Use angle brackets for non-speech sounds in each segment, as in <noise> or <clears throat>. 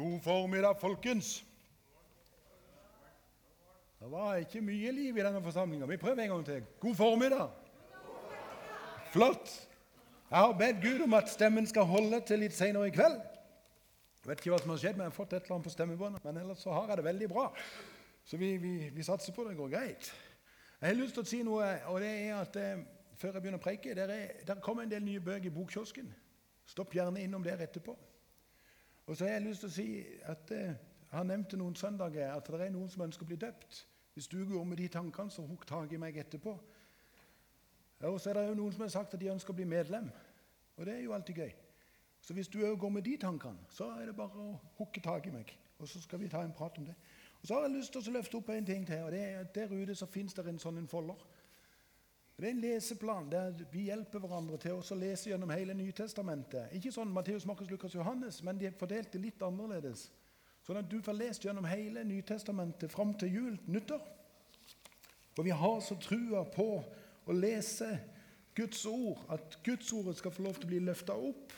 God formiddag, folkens. Det var ikke mye liv i denne forsamlinga. Vi prøver en gang til. God formiddag. Flott. Jeg har bedt Gud om at stemmen skal holde til litt senere i kveld. Jeg vet ikke hva som har skjedd, men jeg har fått et eller annet på stemmebåndet. Men ellers så har jeg det veldig bra. Så vi, vi, vi satser på det går greit. Jeg har lyst til å si noe, og det er at eh, før jeg begynner å preike er, der kommer en del nye bøker i bokkiosken. Stopp gjerne innom der etterpå. Og så har jeg lyst til å si at eh, Han nevnte noen søndager at det er noen som ønsker å bli døpt. Hvis du går med de tankene, så hugg tak i meg etterpå. Og så er det jo noen som har sagt at de ønsker å bli medlem. Og det er jo alltid gøy. Så hvis du òg går med de tankene, så er det bare å hooke tak i meg. Og så skal vi ta en prat om det. Og Så har jeg lyst til å løfte opp en ting til. og det er at Der ute så fins det en sånn en folder. Det er en leseplan der vi hjelper hverandre til å lese gjennom hele Nytestamentet. Ikke sånn Matteus, Markus, Lukas, Johannes, men de er fordelt litt annerledes. Sånn at du får lest gjennom hele Nytestamentet fram til jul, nyttår. For vi har så trua på å lese Guds ord, at Guds ord skal få lov til å bli løfta opp.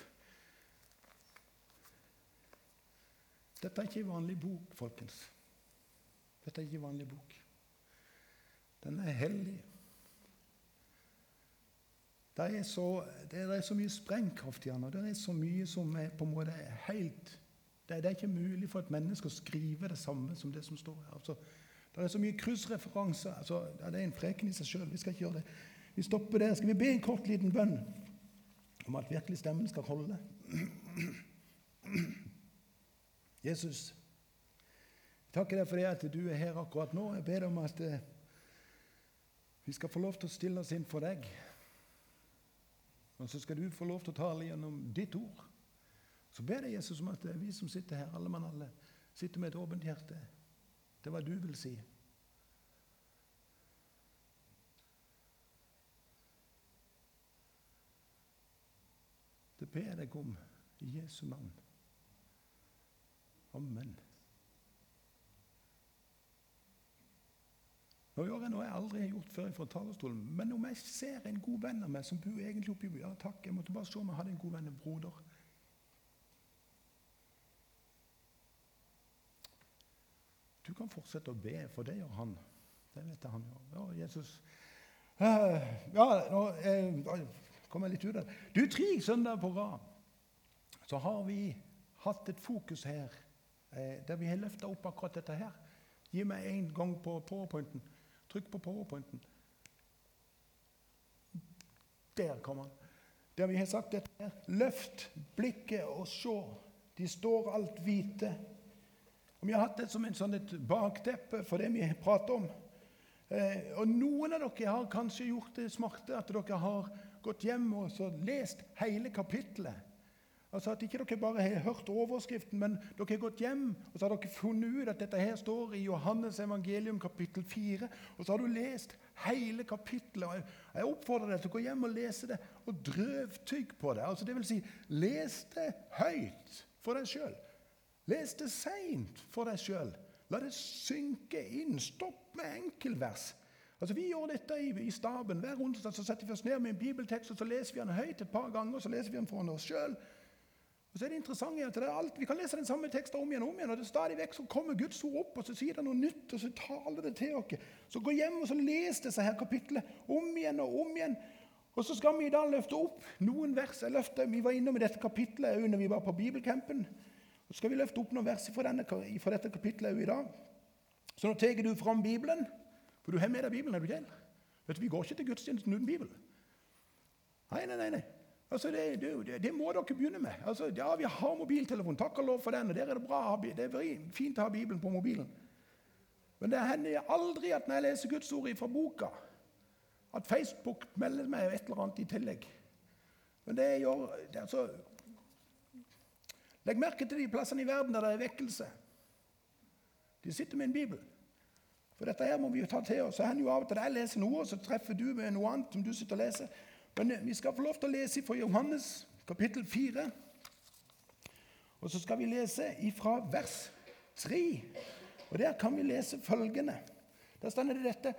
Dette er ikke en vanlig bok, folkens. Dette er ikke en vanlig bok. Den er hellig. Det er, så, det er så mye sprengkraft i den, og det er så mye som er på en måte helt det, det, er ikke mulig for et menneske å skrive det samme som det som står her. Altså, det er så mye kryssreferanser. Altså, det er en freken i seg sjøl. Vi skal ikke gjøre det. Vi stopper der. Skal vi be en kort liten bønn om at virkelig stemmen skal holde? <clears throat> Jesus, jeg takker deg for det at du er her akkurat nå. Jeg ber deg om at eh, vi skal få lov til å stille oss inn for deg. Og så skal du få lov til å tale gjennom ditt ord. Så ber jeg Jesus om at vi som sitter her, alle mann alle, sitter med et åpent hjerte. Er hva du vil si. Det ber jeg deg om i Jesu navn. Amen. Nå gjør jeg noe jeg aldri har gjort før fra talerstolen. Men om jeg ser en god venn av meg som bor egentlig oppi Ja, takk, jeg måtte bare se om jeg hadde en god venn, en broder. Du kan fortsette å be, for det gjør han. Det vet jeg han gjør. Ja, Jesus. Uh, ja, nå uh, kom jeg litt ut av det. Du, tre søndager på rad så har vi hatt et fokus her uh, der vi har løfta opp akkurat dette her. Gi meg en gang på powerpointen. Trykk på powerpointen. Der kom han. Der vi har sagt dette her. Løft blikket og se. De står alt hvite. Og Vi har hatt det som en sånn et bakteppe for det vi prater om. Eh, og Noen av dere har kanskje gjort det smarte at dere har gått hjem og lest hele kapittelet. Altså At ikke dere bare har hørt overskriften, men dere har gått hjem og så har dere funnet ut at dette her står i Johannes evangelium kapittel 4. Og så har du lest hele kapittelet. og Jeg oppfordrer deg til å gå hjem og lese det og drøvtygg på det. Altså vil si, Les det høyt for deg sjøl. Les det seint for deg sjøl. La det synke inn. Stopp med enkeltvers. Altså, vi gjør dette i, i staben. Hver onsdag så setter vi oss ned med en bibeltekst og så leser vi den høyt et par ganger. og så leser Vi den foran oss selv. Og så er det interessant at det er alt, Vi kan lese den samme teksten om igjen og om igjen, og det stadig vekk så kommer Guds ord opp, og så sier det noe nytt, og så taler det til oss. Så gå hjem og så les disse her kapitlene om igjen og om igjen. Og så skal vi i dag løfte opp noen vers. Jeg løfter, vi var innom dette kapitlet når vi var på bibelcampen. Så skal vi løfte opp noen vers fra, denne, fra dette kapittelet i dag. Så nå tar du fram Bibelen, for du har med deg Bibelen. er du ikke? Vet du, Vi går ikke til gudstjenesten uten Bibel. Nei, nei, nei. nei. Altså, det, det, det, må dere begynne med. Altså, ja, Vi har mobiltelefon, takk og lov for den. og der er Det bra, det er fint å ha Bibelen på mobilen. Men det hender aldri at når jeg leser Guds ord fra boka, at Facebook melder meg et eller annet i tillegg. Men det gjør det, altså, Legg merke til de plassene i verden der det er vekkelse. De sitter med en bibel. For dette her må vi jo ta til oss. Så hender jo av og til jeg leser noe, og så treffer du med noe annet som du sitter og leser. Men eh, vi skal få lov til å lese fra Johannes kapittel 4. Og så skal vi lese ifra vers 3. Og der kan vi lese følgende. Der står det dette.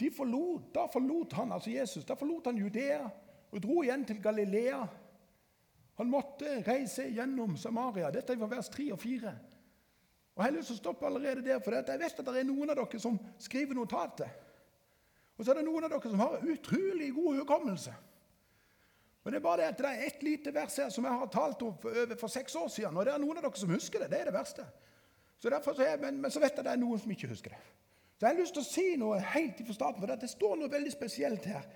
De forlot, da forlot han, altså Jesus, da forlot han Judea og dro igjen til Galilea han måtte reise gjennom Samaria. Dette er fra vers 3 og 4. Og Jeg har lyst til å stoppe allerede der, for jeg vet at det er noen av dere som skriver notater. Og så er det noen av dere som har utrolig god hukommelse. Men det er bare det at det er ett lite vers her som jeg har talt om for, for seks år siden. Og det er noen av dere som husker det. Det er det verste. Så så jeg, men, men, så vet jeg at det er noen som ikke husker det. Så jeg har lyst til å si noe helt fra starten, for det står noe veldig spesielt her.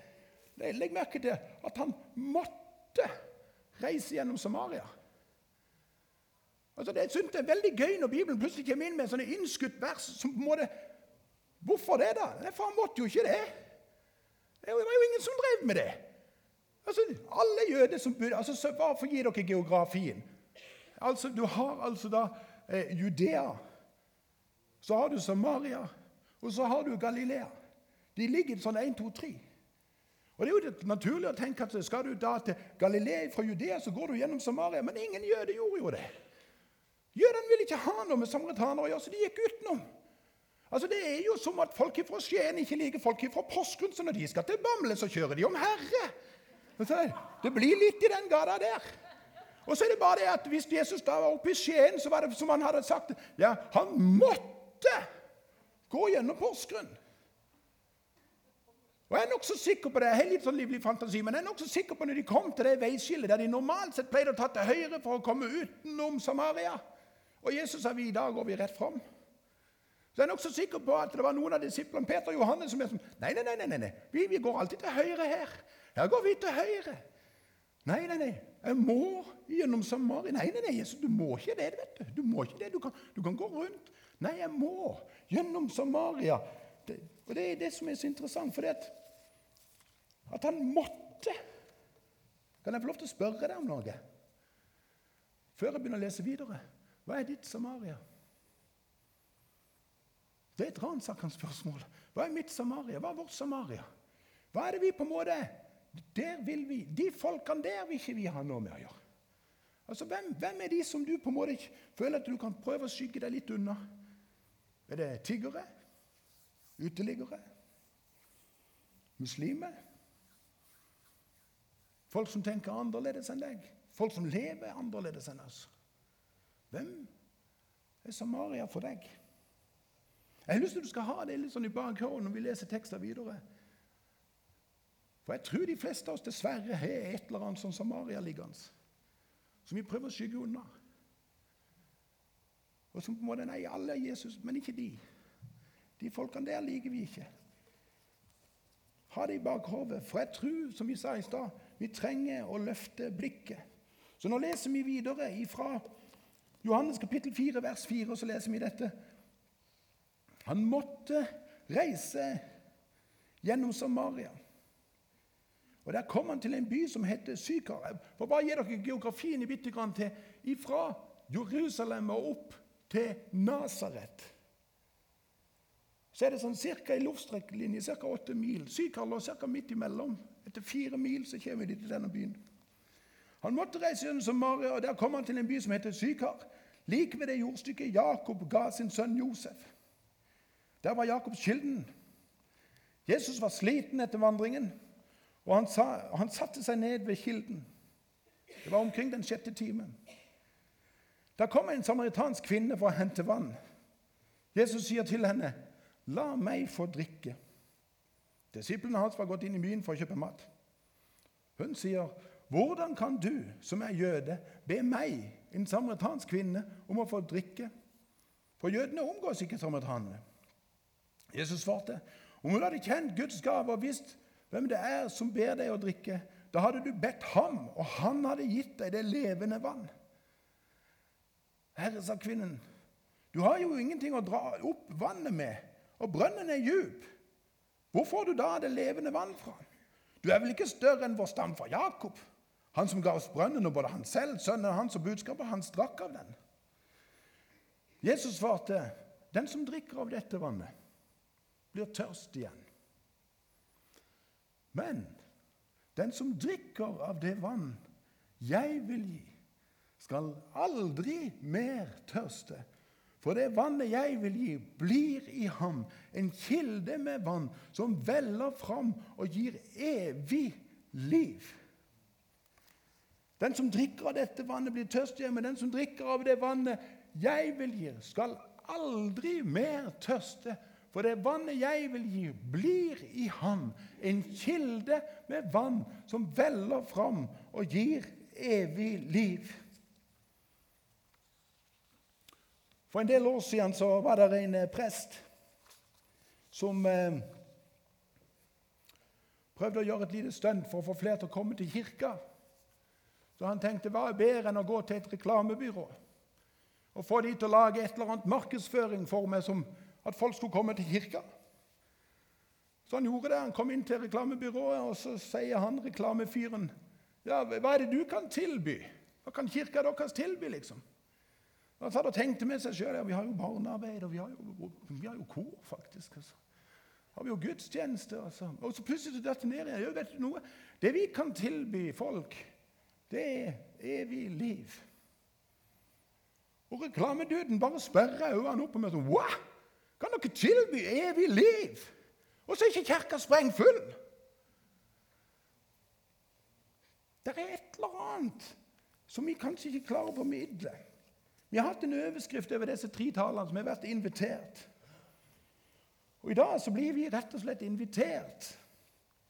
Legg merke til at han måtte reise gjennom Samaria. Altså, det, synes det er veldig gøy når Bibelen plutselig kommer inn med sånne innskutt vers. som på en måte, Hvorfor det, da? For han måtte jo ikke det. Det var jo ingen som drev med det. Altså, Alle jøder som bodde altså, så Hvorfor gir dere geografien? Altså, Du har altså da eh, Judea, så har du Samaria, og så har du Galilea. De ligger sånn 1, 2, 3. Og Det er jo naturlig å tenke at skal du da til Galilea fra Judea, så går du gjennom Samaria. Men ingen jøde gjorde jo det. Jødene ville ikke ha noe med samaritanere å gjøre, så de gikk utenom. Altså Det er jo som at folk fra Skien ikke liker folk fra Porsgrunn. Så når de skal til Bamble, så kjører de om herre. Det blir litt i den gata der. Og så er det bare det at Hvis Jesus da var oppe i Skien, så var det som han hadde sagt ja, Han måtte gå gjennom Porsgrunn. Og Jeg er nokså sikker på det, jeg har litt sånn livlig fantasi, men jeg er nok så sikker på når de kom til det veiskillet der de normalt sett pleide å ta til høyre for å komme utenom Samaria, og Jesus sa vi i dag går vi rett fram. Så jeg er nokså sikker på at det var noen av disiplene Peter og Johannes som er sånn Nei, nei, nei, nei, nei. Vi, vi, går alltid til høyre her. Her går vi til høyre. Nei, nei, nei. Jeg må gjennom Samaria. Nei, nei, nei, Jesus, du må ikke det. vet Du Du må ikke det. Du kan, du kan gå rundt. Nei, jeg må gjennom Samaria. Det, og Det er det som er så interessant, for at, at han måtte. Kan jeg få lov til å spørre deg om noe? Før jeg begynner å lese videre. Hva er ditt Samaria? Det er et ransakende spørsmål. Hva er mitt Samaria? Hva er vårt Samaria? Hva er det vi på en måte vil vi, De folkene der vil ikke vi ha noe med å gjøre. Altså, hvem, hvem, er de som du på en måte føler at du kan prøve å skygge deg litt unna? Er det tiggere? Uteliggere? Muslimer? Folk som tenker annerledes enn deg? Folk som lever annerledes enn oss? Hvem er Samaria for deg? Jeg har lyst til at du skal ha det litt sånn i bakhodet når vi leser tekster videre. For jeg tror de fleste av oss dessverre har et eller annet sånn Samaria liggende som vi prøver å skygge unna. Og som på en måte Nei, alle er Jesus, men ikke de. De folkene der liker vi ikke. Ha det i bakhodet. For jeg tror, som vi sa i stad, vi trenger å løfte blikket. Så nå leser vi videre fra Johannes kapittel 4, vers 4, og så leser vi dette. Han måtte reise gjennom Samaria. Og Der kom han til en by som heter Sykar. For bare gi dere geografien i bitte grann til. ifra Jerusalem og opp til Nasaret så er det sånn cirka i luftstrekkelinje ca. åtte mil. Sykar lå ca. midt imellom. Etter fire mil så kommer de til denne byen. Han måtte reise gjennom Samaria, og der kom han til en by som heter Sykar. Like ved det jordstykket Jakob ga sin sønn Josef. Der var Jakobs kilden. Jesus var sliten etter vandringen, og han, sa, han satte seg ned ved kilden. Det var omkring den sjette timen. Da kom en samaritansk kvinne for å hente vann. Jesus sier til henne, 'La meg få drikke.' Disiplene hans var gått inn i byen for å kjøpe mat. Hun sier, 'Hvordan kan du, som er jøde, be meg, en samaritansk kvinne, om å få drikke?' For jødene omgås ikke samaritanene. Jesus svarte, om hun hadde kjent Guds gave og visst hvem det er som ber deg å drikke, da hadde du bedt ham, og han hadde gitt deg det levende vann. Herre, sa kvinnen, du har jo ingenting å dra opp vannet med, og brønnen er djup. Hvor får du da det levende vann fra? Du er vel ikke større enn vår stamfar Jakob, han som ga oss brønnen, og både han selv, sønnen hans og budskapet hans drakk av den. Jesus svarte, den som drikker av dette vannet, blir tørst igjen. Men den som drikker av det vann jeg vil gi, skal aldri mer tørste. For det vannet jeg vil gi, blir i ham en kilde med vann som veller fram og gir evig liv. Den som drikker av dette vannet, blir tørst igjen, men den som drikker av det vannet jeg vil gi, skal aldri mer tørste. For det vannet jeg vil gi, blir i ham en kilde med vann som veller fram og gir evig liv. For en del år siden så var det en eh, prest som eh, prøvde å gjøre et lite stunt for å få flere til å komme til kirka. Så han tenkte hva er bedre enn å gå til et reklamebyrå og få de til å lage et eller annet markedsføring for meg som at folk skulle komme til kirka. Så han gjorde det. Han kom inn til reklamebyrået, og så sier han reklamefyren ja, hva er det du kan tilby? Hva kan kirka deres tilby, liksom? Han satt og tenkte med seg sjøl ja, vi har jo barnearbeid, og vi har jo, vi har jo kor, faktisk. Altså. har vi jo gudstjeneste. Altså. Og så plutselig datt det ned igjen. vet du noe? Det vi kan tilby folk, det er evig liv. Og reklameduden bare sperra øynene opp og sånn Hva? Kan dere tilby evig liv? Og så er ikke kirka sprengfull! Det er et eller annet som vi kanskje ikke klarer å formidle. Vi har hatt en overskrift over disse tre talene som har vært invitert. Og I dag så blir vi rett og slett invitert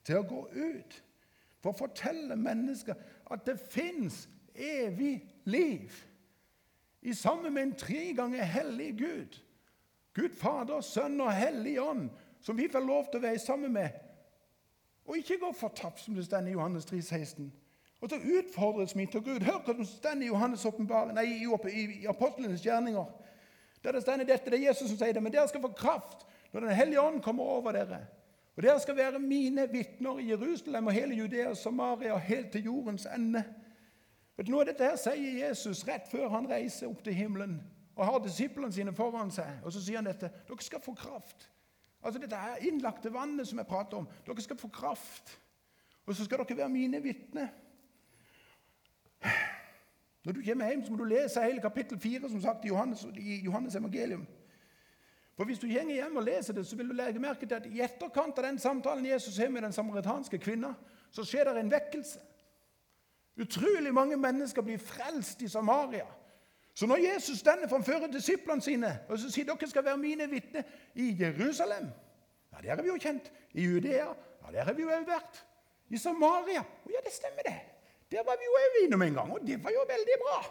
til å gå ut for å fortelle mennesker at det fins evig liv. I sammen med en tre ganger hellig Gud. Gud Fader, Sønn og Hellig Ånd, som vi får lov til å være sammen med. Og ikke gå fortapt, som det står i Johannes 3, 16. Og så utfordres vi til Gud. Hør hva som står i Johannes nei, i, i apostlenes gjerninger. Der det står dette, det er Jesus som sier det. Men dere skal få kraft når Den hellige ånd kommer over dere. Og dere skal være mine vitner i Jerusalem og hele Judea og Samaria og helt til jordens ende. Vet du, noe av dette her sier Jesus rett før han reiser opp til himmelen og har disiplene sine foran seg. Og så sier han dette. Dere skal få kraft. Altså Dette her innlagte vannet som jeg prater om. Dere skal få kraft. Og så skal dere være mine vitner. Når du kommer hjem, så må du lese hele kapittel 4 som sagt, i Johannes, i Johannes evangelium. For Hvis du går hjem og leser det, så vil du legge merke til at i etterkant av den samtalen Jesus har med den samaritanske kvinna, så skjer det en vekkelse. Utrolig mange mennesker blir frelst i Samaria. Så når Jesus stender framfor disiplene sine og så sier dere skal være mine vitner i Jerusalem Ja, der er vi jo kjent. I Judea Ja, der har vi jo òg vært. I Samaria Ja, det stemmer, det. Der var vi jo òg innom en gang, og det var jo veldig bra.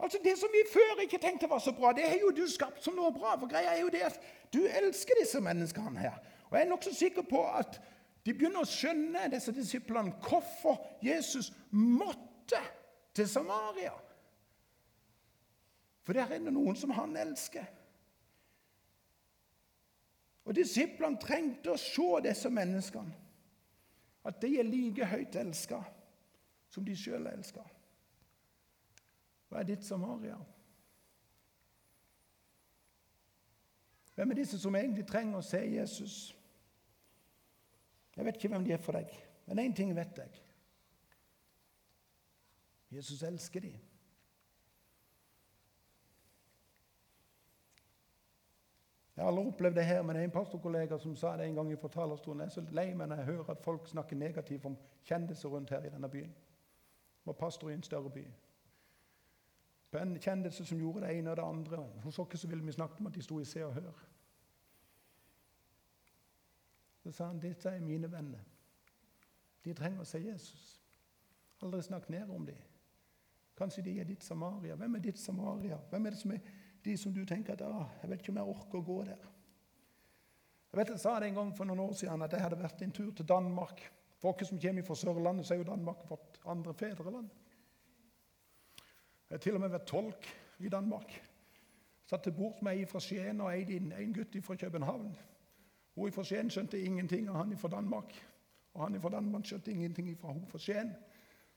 Altså Det som vi før ikke tenkte var så bra, det har jo du skapt som noe bra. For greia er jo det at du elsker disse menneskene her. Og jeg er nokså sikker på at de begynner å skjønne, disse disiplene, hvorfor Jesus måtte til Samaria. For der er det noen som han elsker. Og Disiplene trengte å se disse menneskene. At de er like høyt elska som de sjøl elsker. Hva er ditt Samaria? Hvem er disse som egentlig trenger å se Jesus? Jeg vet ikke hvem de er for deg, men én ting vet jeg. Jesus elsker dem. Jeg har aldri opplevd det her, men det er en pastorkollega som sa det en gang fra talerstolen. Jeg er så lei meg når jeg hører at folk snakker negativt om kjendiser rundt her i denne byen var pastor i en større by. På en kjendelse som gjorde det ene og det andre. Hos oss ville vi snakket om at de sto i Se og Hør. Så sa han dette er mine venner. De trenger å se Jesus. Aldri snakk ned om dem. Kanskje de er ditt Samaria. Hvem er ditt Samaria? Hvem er det som er de som du tenker at ah, jeg vet ikke om jeg orker å gå der? Jeg vet Jeg sa det en gang for noen år siden at jeg hadde vært en tur til Danmark. For oss som kommer fra Sørlandet, så er jo Danmark vårt andre fedreland. Jeg har til og med vært tolk i Danmark. Satt til bords med ei fra Skien og en gutt fra København. Hun fra Skien skjønte ingenting av han fra Danmark. Og han fra Danmark skjønte ingenting fra hun fra Skien.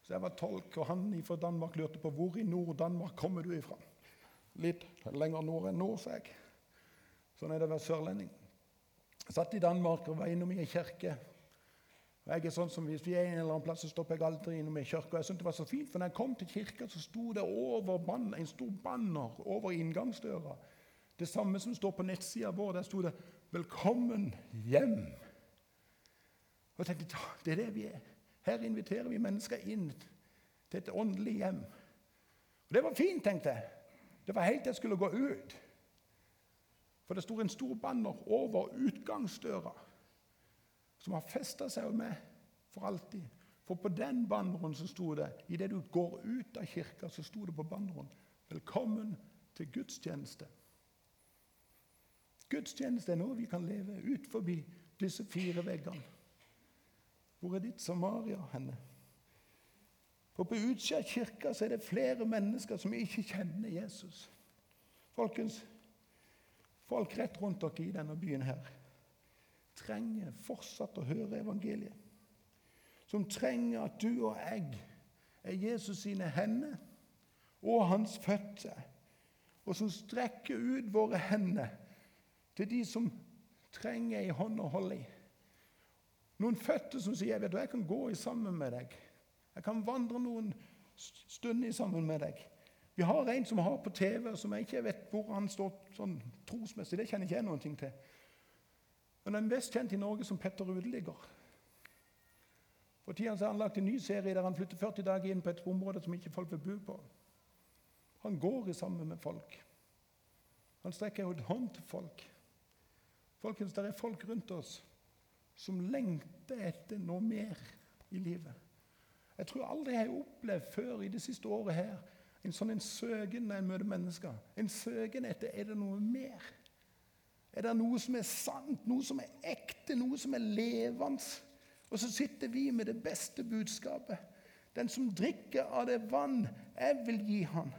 Så jeg var tolk, og han fra Danmark lurte på hvor i Nord-Danmark kommer du ifra. Litt lenger nord enn nord, sa jeg. Sånn er det å være sørlending. Jeg satt i Danmark og var innom i ei kirke og jeg er sånn som Hvis vi er en eller annen plass, så stopper jeg aldri innom i Og Jeg syntes det var så fint, for når jeg kom til kirka, så sto det over banner, en stor banner over inngangsdøra. Det samme som står på nettsida vår. Der sto det 'Velkommen hjem'. Og jeg tenkte, Det er det vi er. Her inviterer vi mennesker inn til et åndelig hjem. Og Det var fint, tenkte jeg. Det var helt til jeg skulle gå ut. For det sto en stor banner over utgangsdøra som har festa seg med for alltid. For på den banneren så sto det idet du går ut av kirka, så sto det på banneren 'Velkommen til gudstjeneste'. Gudstjeneste er noe vi kan leve ut forbi disse fire veggene. Hvor er ditt Samaria henne? For på utsida av kirka så er det flere mennesker som ikke kjenner Jesus. Folkens, folk rett rundt dere i denne byen her trenger fortsatt å høre evangeliet som trenger at du og jeg er Jesus sine hender og hans føtter, og som strekker ut våre hender til de som trenger ei hånd å holde i. Noen føtter som sier vet du, 'Jeg kan gå i sammen med deg'. 'Jeg kan vandre noen stunder sammen med deg'. Vi har en som har på TV, som jeg ikke vet hvor han står sånn trosmessig. Det kjenner ikke jeg noen ting til. Men han er mest kjent i Norge som Petter Uteligger. For tida har han lagt en ny serie der han flytter 40 dager inn på et område som ikke folk vil bo på. Han går i sammen med folk. Han strekker ut hånd til folk. Folkens, Det er folk rundt oss som lengter etter noe mer i livet. Jeg tror aldri jeg har opplevd før i det siste året her en sånn en søken når jeg møter mennesker. En søken etter er det noe mer. Er det noe som er sant, noe som er ekte, noe som er levende? Og så sitter vi med det beste budskapet. Den som drikker av det vann jeg vil gi han.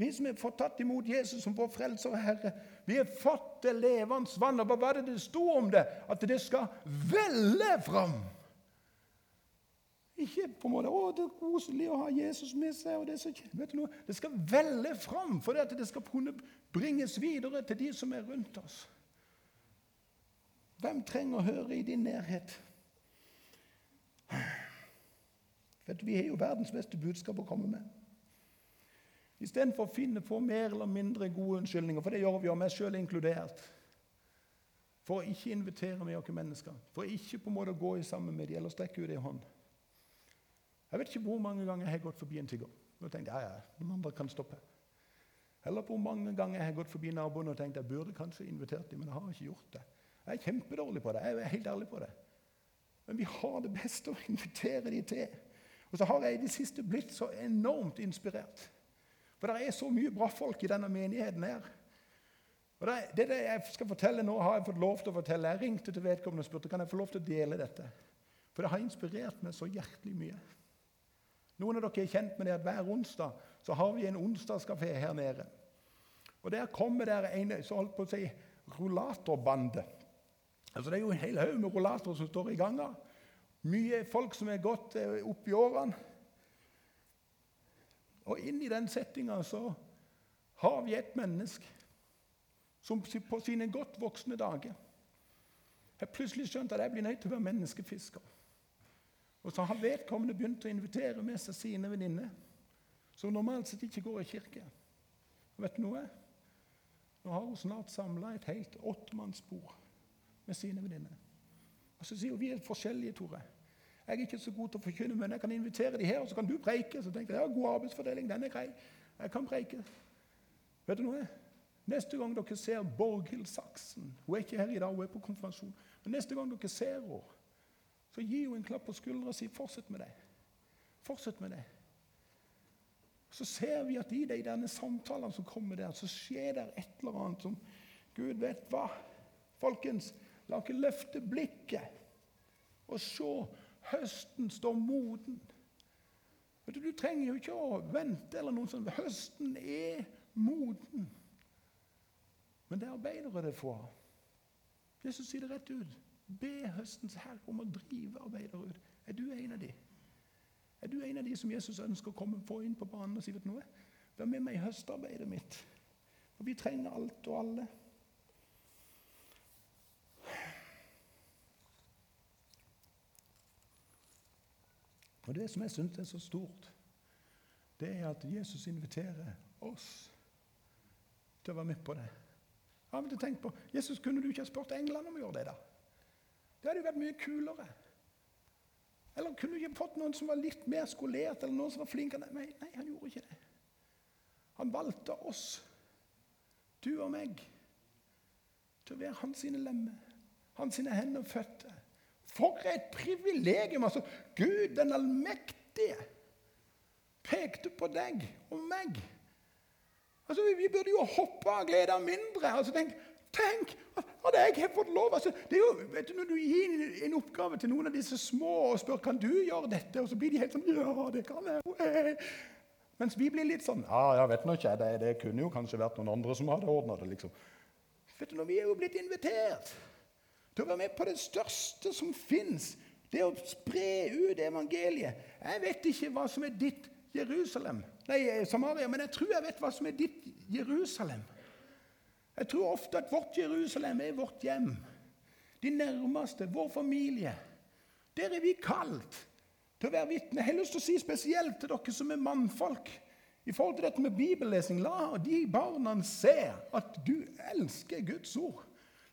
Vi som har fått tatt imot Jesus som vår frelser og Herre, vi har fått det levende vann. Og hva var det det sto om det? At det skal velle fram. Ikke på en måte 'Å, det er koselig å ha Jesus med seg.' og Det, så, vet du noe? det skal velle fram, for det, det skal kunne bringes videre til de som er rundt oss. Hvem trenger å høre i din nærhet? Vet du, Vi har jo verdens beste budskap å komme med. Istedenfor å finne på mer eller mindre gode unnskyldninger, for det gjør vi, jo, meg sjøl inkludert, for å ikke invitere med oss mennesker, for å ikke på en måte gå i sammen med dem eller strekke ut en hånd. Jeg vet ikke hvor mange ganger jeg har gått forbi en tigger og tenkt ja, ja, noen andre kan stoppe. Eller hvor mange ganger jeg har gått forbi naboen og tenkt jeg burde kanskje invitert dem, men jeg har ikke gjort det. Jeg er kjempedårlig på det. Jeg er helt ærlig på det. Men vi har det beste å invitere dem til. Og så har jeg i det siste blitt så enormt inspirert. For det er så mye bra folk i denne menigheten her. Og det, det, det jeg skal fortelle nå, har jeg fått lov til å fortelle. Jeg ringte til vedkommende og spurte kan jeg få lov til å dele dette. For det har inspirert meg så hjertelig mye. Noen av dere er kjent med det at hver onsdag så har vi en onsdagskafé her nede. Og Der kommer der en så holdt på å si, rullatorbande. Altså, det er jo en hel haug med rullatorer som står i ganga. Mye folk som er gått eh, opp i årene. Og inn i den settinga så har vi et menneske som på sine godt voksne dager har plutselig skjønt at jeg blir nødt til å være menneskefisker. Og så har vedkommende begynt å invitere med seg sine venninner, som normalt sett ikke går i kirke. Og vet du noe? Nå har hun snart samla et helt åttemannsbord med sine venninner. Og så sier hun vi er forskjellige, Tore. Jeg er ikke så god til å forkynne, men jeg kan invitere de her, og så kan du preike. Så tenkte jeg, ja, god arbeidsfordeling, den er grei. Jeg kan preike. Vet du noe? Neste gang dere ser Borghild Saksen Hun er ikke her i dag, hun er på konfirmasjon. Men neste gang dere ser henne, så gi henne en klapp på skuldra og si 'fortsett med det'. Fortsett med det. Så ser vi at i de denne samtalene som kommer der, så skjer det et eller annet som Gud vet hva. Folkens, La oss løfte blikket og se høsten står moden. Du, du trenger jo ikke å vente eller noe sånt. Høsten er moden. Men det er arbeidere det får. Jesus sier det rett ut. Be høstens herre om å drive arbeidere ut. Er du en av de? Er du en av de som Jesus ønsker å komme få inn på banen og si vet noe? Vær med meg i høstarbeidet mitt. For vi trenger alt og alle. Og Det som jeg syns er så stort, det er at Jesus inviterer oss til å være med på det. Jeg har tenkt på, Jesus, kunne du ikke ha spurt englene om å gjøre det? da? Det hadde jo vært mye kulere. Eller kunne du ikke fått noen som var litt mer skolert, eller noen som var flinkere? Nei, nei, han gjorde ikke det. Han valgte oss du og meg, til å være hans sine lemmer, hans sine hender og føtter. For et privilegium! altså Gud den allmektige pekte på deg og meg. Altså, Vi burde jo hoppe av glede mindre. altså Tenk, tenk at jeg har fått lov altså, det er jo, vet du, Når du gir en oppgave til noen av disse små og spør kan du gjøre dette, og så blir de helt sånn Ja, det kan jeg. Mens vi blir litt sånn Ja, jeg vet nå ikke. Det, det kunne jo kanskje vært noen andre som hadde ordna det. liksom. Vet du, når Vi er jo blitt invitert til å være med på det største som fins. Det å spre ut evangeliet. Jeg vet ikke hva som er ditt Jerusalem, nei, Samaria, men jeg tror jeg vet hva som er ditt Jerusalem. Jeg tror ofte at vårt Jerusalem er vårt hjem. De nærmeste, vår familie. Der er vi kalt til å være vitne. Jeg har lyst til å si spesielt til dere som er mannfolk. I forhold til dette med bibellesing, La de barna se at du elsker Guds ord.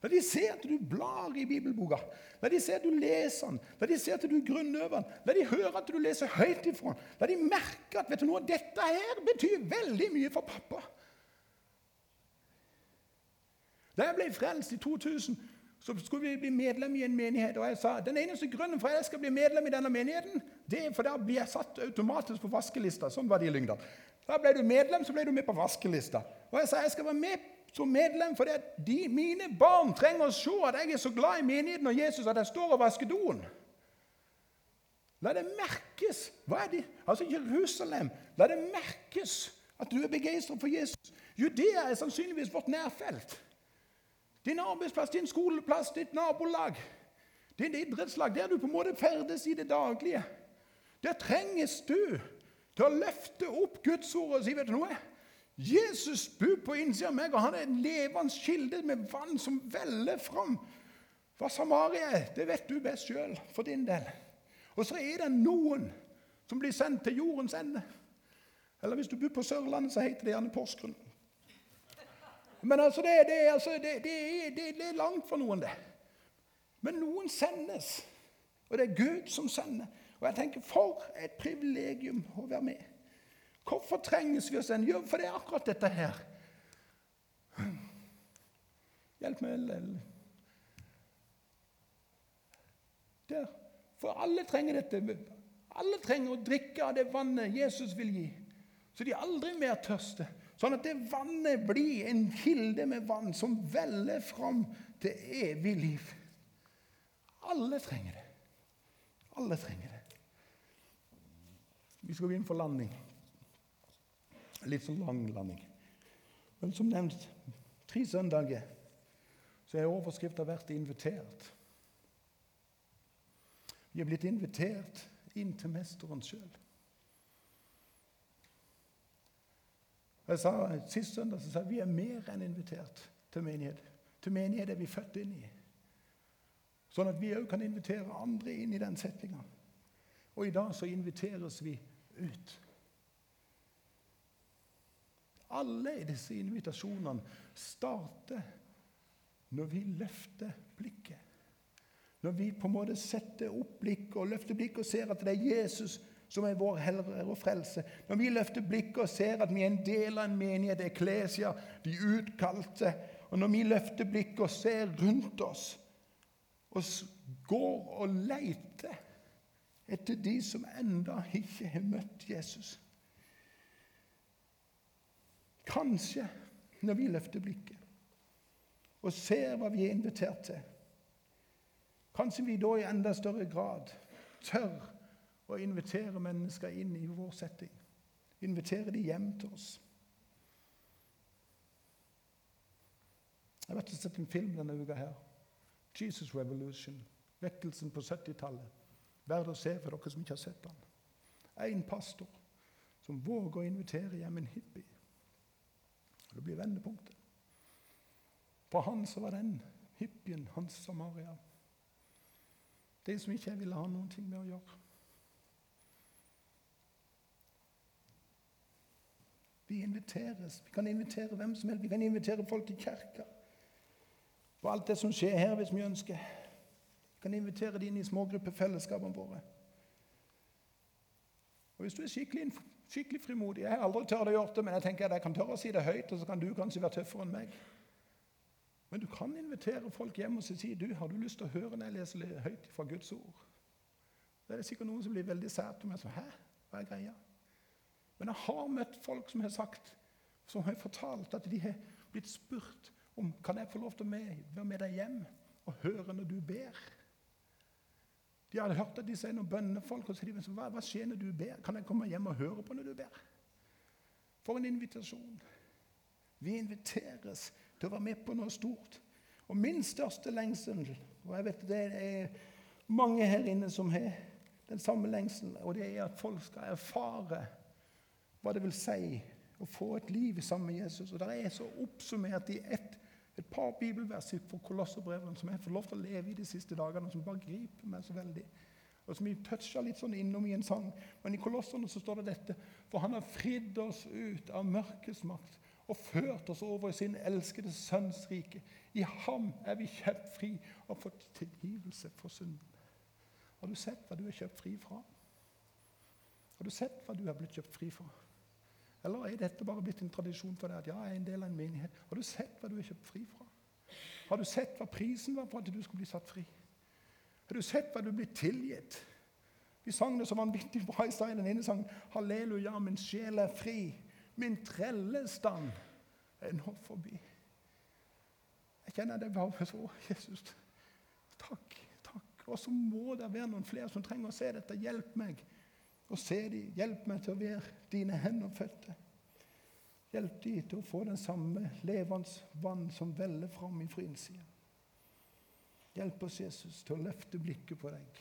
La de se at du blar i bibelboka. La de se at du leser den. La de se at du grunnøver den. La de høre at du leser høyt ifra den. La de merke at vet du noe, dette her betyr veldig mye for pappa. Da jeg ble frelst i 2000, så skulle vi bli medlem i en menighet. Og jeg sa den eneste grunnen for at jeg skal bli medlem i denne menigheten, det er for da blir jeg satt automatisk på vaskelista. Sånn var det i Lyngdal. Da ble du medlem, så ble du med på vaskelista. Og jeg sa jeg skal være med som medlem fordi de, mine barn trenger å se at jeg er så glad i menigheten og Jesus at jeg står og vasker doen. La det merkes. Hva er det? Altså Jerusalem. La det merkes at du er begeistret for Jesus. Judea er sannsynligvis vårt nærfelt. Din arbeidsplass, din skoleplass, ditt nabolag, din idrettslag, der du på en måte ferdes i det daglige. Der trenges du til å løfte opp Guds ord og si vet du noe? Jesus bor på innsida av meg, og han er en levende kilde med vann som veller fram. Hva Samaria det vet du best sjøl for din del. Og så er det noen som blir sendt til jordens ende. Eller hvis du bor på Sørlandet, så heter det gjerne Porsgrunn. Men altså, det, det, altså det, det, er langt for noen, det. Men noen sendes. Og det er Gud som sender. Og jeg tenker, For et privilegium å være med. Hvorfor trenges vi å sende? Jo, for det er akkurat dette her. Hjelp meg. Der. For alle trenger dette. Alle trenger å drikke av det vannet Jesus vil gi. Så de aldri mer tørster. Sånn at det vannet blir en kilde med vann som veller fram til evig liv. Alle trenger det. Alle trenger det. Vi skal inn for landing. Litt sånn lang landing. Men som nevnt, tre søndager så er overskrifta 'vært invitert'. Vi er blitt invitert inn til Mesteren sjøl. Jeg sa Sist søndag så sa jeg, vi er mer enn invitert til menighet. Til menighet er vi født inn i. Sånn at vi òg kan invitere andre inn i den settinga. Og i dag så inviteres vi ut. Alle disse invitasjonene starter når vi løfter blikket. Når vi på en måte setter opp blikket og løfter blikket og ser at det er Jesus som er vår Herre og frelse. Når vi løfter blikket og ser at vi er en del av en menighet, eklesia, de utkalte, og når vi løfter blikket og ser rundt oss og går og leter etter de som enda ikke har møtt Jesus Kanskje når vi løfter blikket og ser hva vi er invitert til, kanskje vi da i enda større grad tør og invitere mennesker inn i vår setting. Invitere de hjem til oss. Jeg har vært og sett en film denne uka her. 'Jesus Revolution'. Vekkelsen på 70-tallet. Verd å se for dere som ikke har sett den. En pastor som våger å invitere hjem en hippie. Det blir vendepunktet. For han så var den hippien hans Samaria. De som ikke ville ha noen ting med å gjøre. Vi inviteres. Vi kan invitere hvem som helst. Vi kan invitere folk til kirka. På alt det som skjer her, hvis vi ønsker. Vi kan invitere dem inn i smågruppefellesskapene våre. Og Hvis du er skikkelig Skikkelig frimodig. Jeg har aldri tørt å gjøre det, men jeg tenker at jeg kan tørre å si det høyt, og så kan du kanskje være tøffere enn meg. Men du kan invitere folk hjem og si du, har du lyst til å høre når jeg leser høyt fra Guds ord. Da er det sikkert noen som blir veldig sært og så, Hæ? Hva er greia? Men jeg har møtt folk som har sagt, som har fortalt at de har blitt spurt om kan jeg få lov til å være med deg hjem og høre når du ber. De hadde hørt at de sier noen bønnefolk, og så sier hva, hva skjer når du ber? Kan jeg komme hjem og høre på når du ber? For en invitasjon. Vi inviteres til å være med på noe stort. Og min største lengsel, og jeg vet det er mange her inne som har den samme lengselen, og det er at folk skal erfare hva det vil si å få et liv sammen med Jesus. Og Det er så oppsummert i ett, et par bibelvers fra Kolosserbrevene som jeg får lov til å leve i de siste dagene, som bare griper meg så veldig. Og som vi toucha litt sånn innom i en sang. Men i Kolosserne så står det dette. For han har fridd oss ut av mørkets makt og ført oss over i sin elskede sønns rike. I ham er vi kjøpt fri og fått tilgivelse for synden. Har du sett hva du er kjøpt fri fra? Har du sett hva du er blitt kjøpt fri fra? Eller er dette bare blitt en tradisjon for deg at ja, jeg er en del av en menighet? Har du sett hva du er kjøpt fri fra? Har du sett hva prisen var for at du skulle bli satt fri? Har du sett hva du blir tilgitt? Vi sang det så vanvittig bra i stad den ene sangen. Halleluja, min sjel er fri. Min trellestand er nå forbi. Jeg kjenner det bare så Jesus, takk, takk. Og så må det være noen flere som trenger å se dette. Hjelp meg å se dem. Hjelp meg til å være dine hender og føtter. Hjelp dem til å få den samme levende vann som veller fram fra innsida. Hjelp oss, Jesus, til å løfte blikket på deg.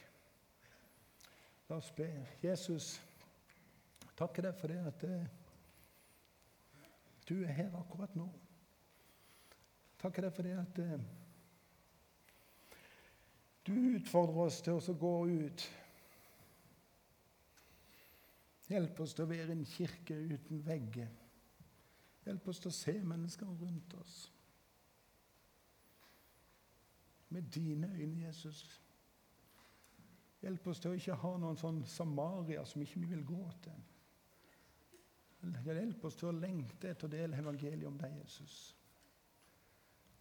La oss be. Jesus, takker deg for det at det du er her akkurat nå. Takker deg for det at eh, du utfordrer oss til å gå ut. Hjelp oss til å være en kirke uten vegger. Hjelp oss til å se mennesker rundt oss med dine øyne, Jesus. Hjelp oss til å ikke ha noen sånn Samaria som ikke vi vil gå til. Hjelp oss til å lengte etter å dele evangeliet om deg, Jesus.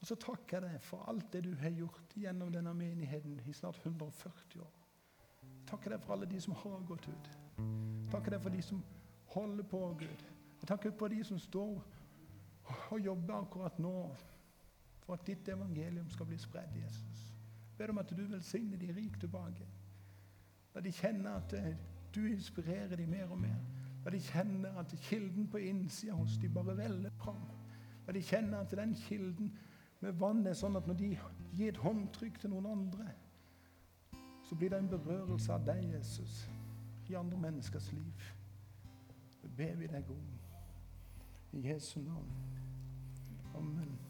Og så takker jeg deg for alt det du har gjort gjennom denne menigheten i snart 140 år. Takker deg for alle de som har gått ut. Takker deg for de som holder på, Gud. Jeg takker for de som står og jobber akkurat nå for at ditt evangelium skal bli spredd, Jesus. Jeg ber om at du velsigner de rik tilbake. La de kjenne at du inspirerer dem mer og mer. La de kjenner at kilden på innsida hos de bare veller fram. La de kjenner at den kilden med vann er sånn at når de gir et håndtrykk til noen andre, så blir det en berørelse av deg, Jesus, i andre menneskers liv. Det ber vi deg om. I Jesu navn. Amen.